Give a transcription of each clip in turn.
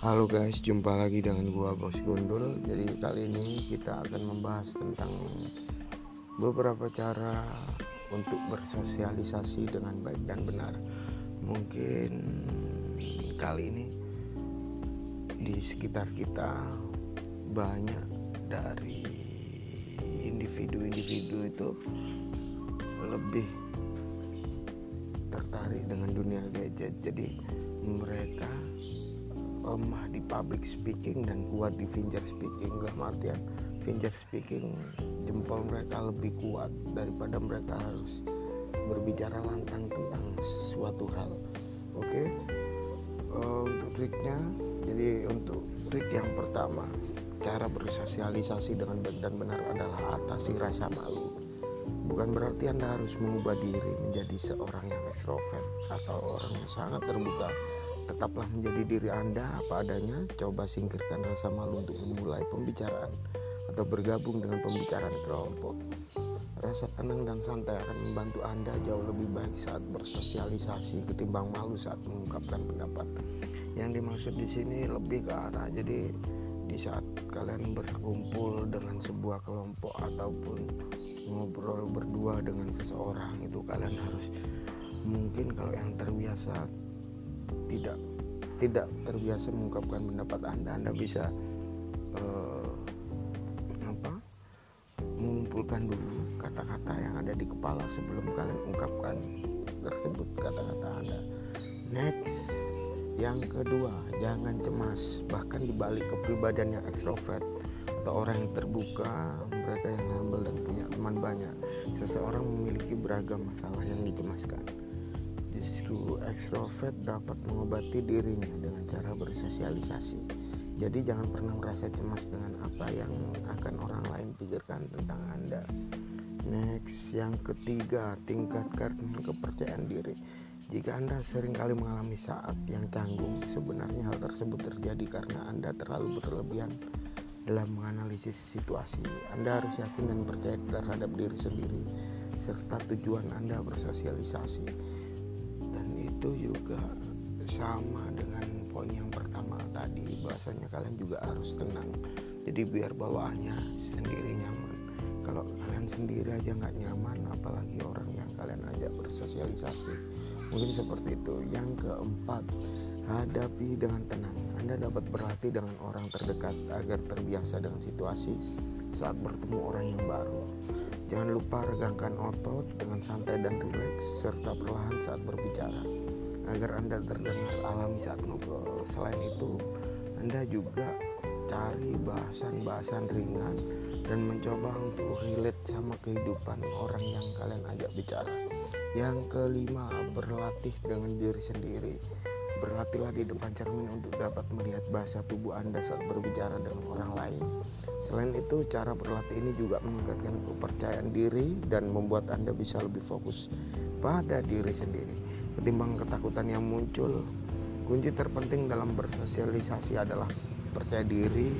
Halo guys, jumpa lagi dengan gua Bos Gundul. Jadi kali ini kita akan membahas tentang beberapa cara untuk bersosialisasi dengan baik dan benar. Mungkin kali ini di sekitar kita banyak dari individu-individu itu lebih tertarik dengan dunia gadget. Jadi mereka lemah di public speaking dan kuat di finger speaking. Dalam artian finger speaking jempol mereka lebih kuat daripada mereka harus berbicara lantang tentang suatu hal. Oke? Okay? uh, eh, untuk triknya jadi untuk trik yang pertama cara bersosialisasi dengan baik dan benar adalah atasi rasa malu. Bukan berarti anda harus mengubah diri menjadi seorang yang ekstrovert atau orang yang sangat terbuka Tetaplah menjadi diri Anda apa adanya, coba singkirkan rasa malu untuk memulai pembicaraan atau bergabung dengan pembicaraan kelompok. Rasa tenang dan santai akan membantu Anda jauh lebih baik saat bersosialisasi ketimbang malu saat mengungkapkan pendapat. Yang dimaksud di sini lebih ke arah jadi di saat kalian berkumpul dengan sebuah kelompok ataupun ngobrol berdua dengan seseorang itu kalian harus mungkin kalau yang terbiasa tidak tidak terbiasa mengungkapkan pendapat anda. Anda bisa uh, apa mengumpulkan dulu kata-kata yang ada di kepala sebelum kalian ungkapkan tersebut kata-kata anda. Next yang kedua jangan cemas. Bahkan dibalik kepribadian yang ekstrovert atau orang yang terbuka mereka yang humble dan punya teman banyak seseorang memiliki beragam masalah yang dicemaskan ekstrovert dapat mengobati dirinya dengan cara bersosialisasi. Jadi jangan pernah merasa cemas dengan apa yang akan orang lain pikirkan tentang Anda. Next, yang ketiga, tingkatkan kepercayaan diri. Jika Anda sering kali mengalami saat yang canggung, sebenarnya hal tersebut terjadi karena Anda terlalu berlebihan dalam menganalisis situasi. Anda harus yakin dan percaya terhadap diri sendiri serta tujuan Anda bersosialisasi itu juga sama dengan poin yang pertama tadi bahasanya kalian juga harus tenang. Jadi biar bawaannya sendiri nyaman. Kalau kalian sendiri aja nggak nyaman apalagi orang yang kalian ajak bersosialisasi. Mungkin seperti itu. Yang keempat hadapi dengan tenang anda dapat berlatih dengan orang terdekat agar terbiasa dengan situasi saat bertemu orang yang baru jangan lupa regangkan otot dengan santai dan rileks serta perlahan saat berbicara agar Anda terdengar alami saat ngobrol. Selain itu, Anda juga cari bahasan-bahasan ringan dan mencoba untuk relate sama kehidupan orang yang kalian ajak bicara. Yang kelima, berlatih dengan diri sendiri. Berlatihlah di depan cermin untuk dapat melihat bahasa tubuh Anda saat berbicara dengan orang lain. Selain itu, cara berlatih ini juga meningkatkan kepercayaan diri dan membuat Anda bisa lebih fokus pada diri sendiri ketimbang ketakutan yang muncul. Kunci terpenting dalam bersosialisasi adalah percaya diri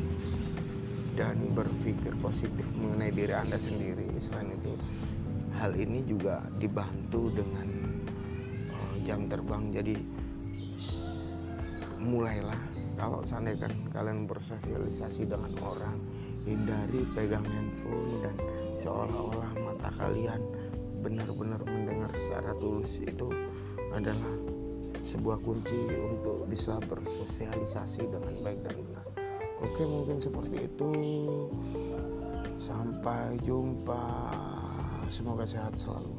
dan berpikir positif mengenai diri Anda sendiri. Selain itu, hal ini juga dibantu dengan uh, jam terbang. Jadi mulailah kalau seandainya kalian bersosialisasi dengan orang, hindari pegang handphone dan seolah-olah mata kalian benar-benar mendengar secara tulus itu adalah sebuah kunci untuk bisa bersosialisasi dengan baik dan benar. Oke, mungkin seperti itu. Sampai jumpa. Semoga sehat selalu.